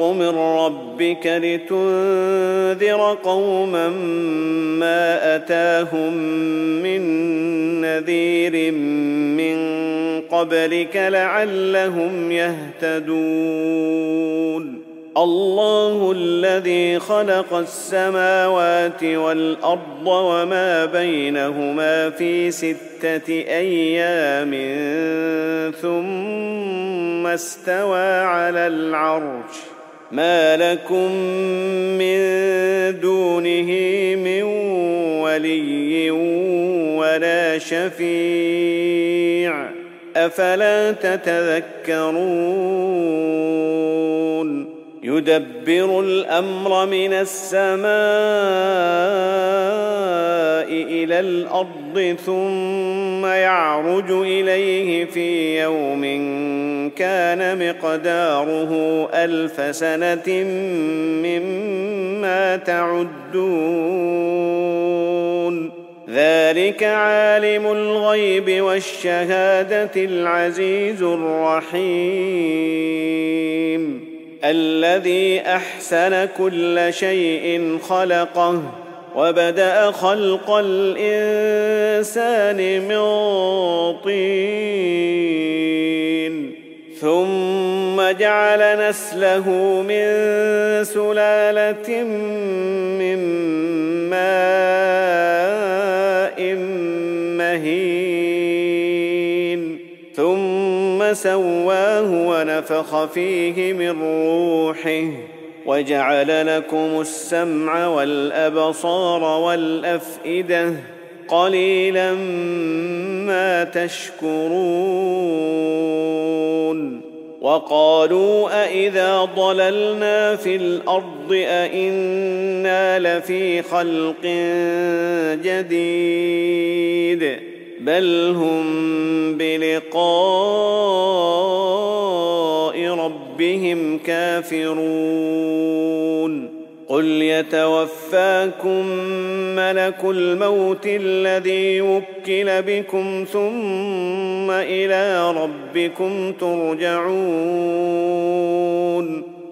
من ربك لتنذر قوما ما أتاهم من نذير من قبلك لعلهم يهتدون. الله الذي خلق السماوات والأرض وما بينهما في ستة أيام ثم استوى على العرش. ما لكم من دونه من ولي ولا شفيع افلا تتذكرون يدبر الامر من السماء إلى الأرض ثم يعرج إليه في يوم كان مقداره ألف سنة مما تعدون. ذلك عالم الغيب والشهادة العزيز الرحيم. الذي أحسن كل شيء خلقه. وبدا خلق الانسان من طين ثم جعل نسله من سلاله من ماء مهين ثم سواه ونفخ فيه من روحه وجعل لكم السمع والأبصار والأفئدة قليلا ما تشكرون وقالوا أإذا ضللنا في الأرض أإنا لفي خلق جديد بل هم بلقاء ربهم كافرون قل يتوفاكم ملك الموت الذي وكل بكم ثم إلى ربكم ترجعون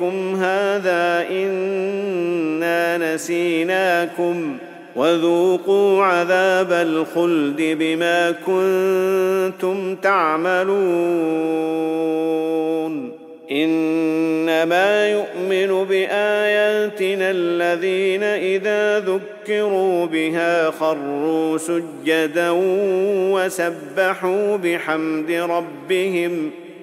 يومكم هذا إنا نسيناكم وذوقوا عذاب الخلد بما كنتم تعملون. إنما يؤمن بآياتنا الذين إذا ذكروا بها خروا سجدا وسبحوا بحمد ربهم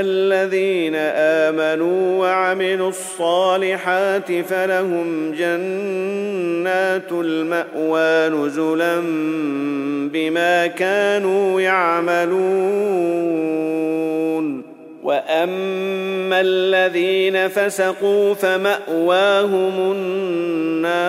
الذين آمنوا وعملوا الصالحات فلهم جنات المأوى نزلا بما كانوا يعملون. وأما الذين فسقوا فمأواهم النار.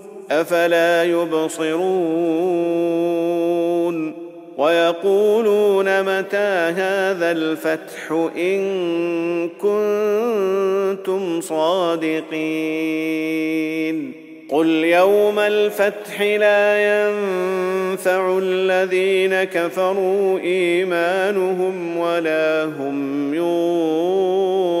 أفلا يبصرون ويقولون متى هذا الفتح إن كنتم صادقين قل يوم الفتح لا ينفع الذين كفروا إيمانهم ولا هم ينظرون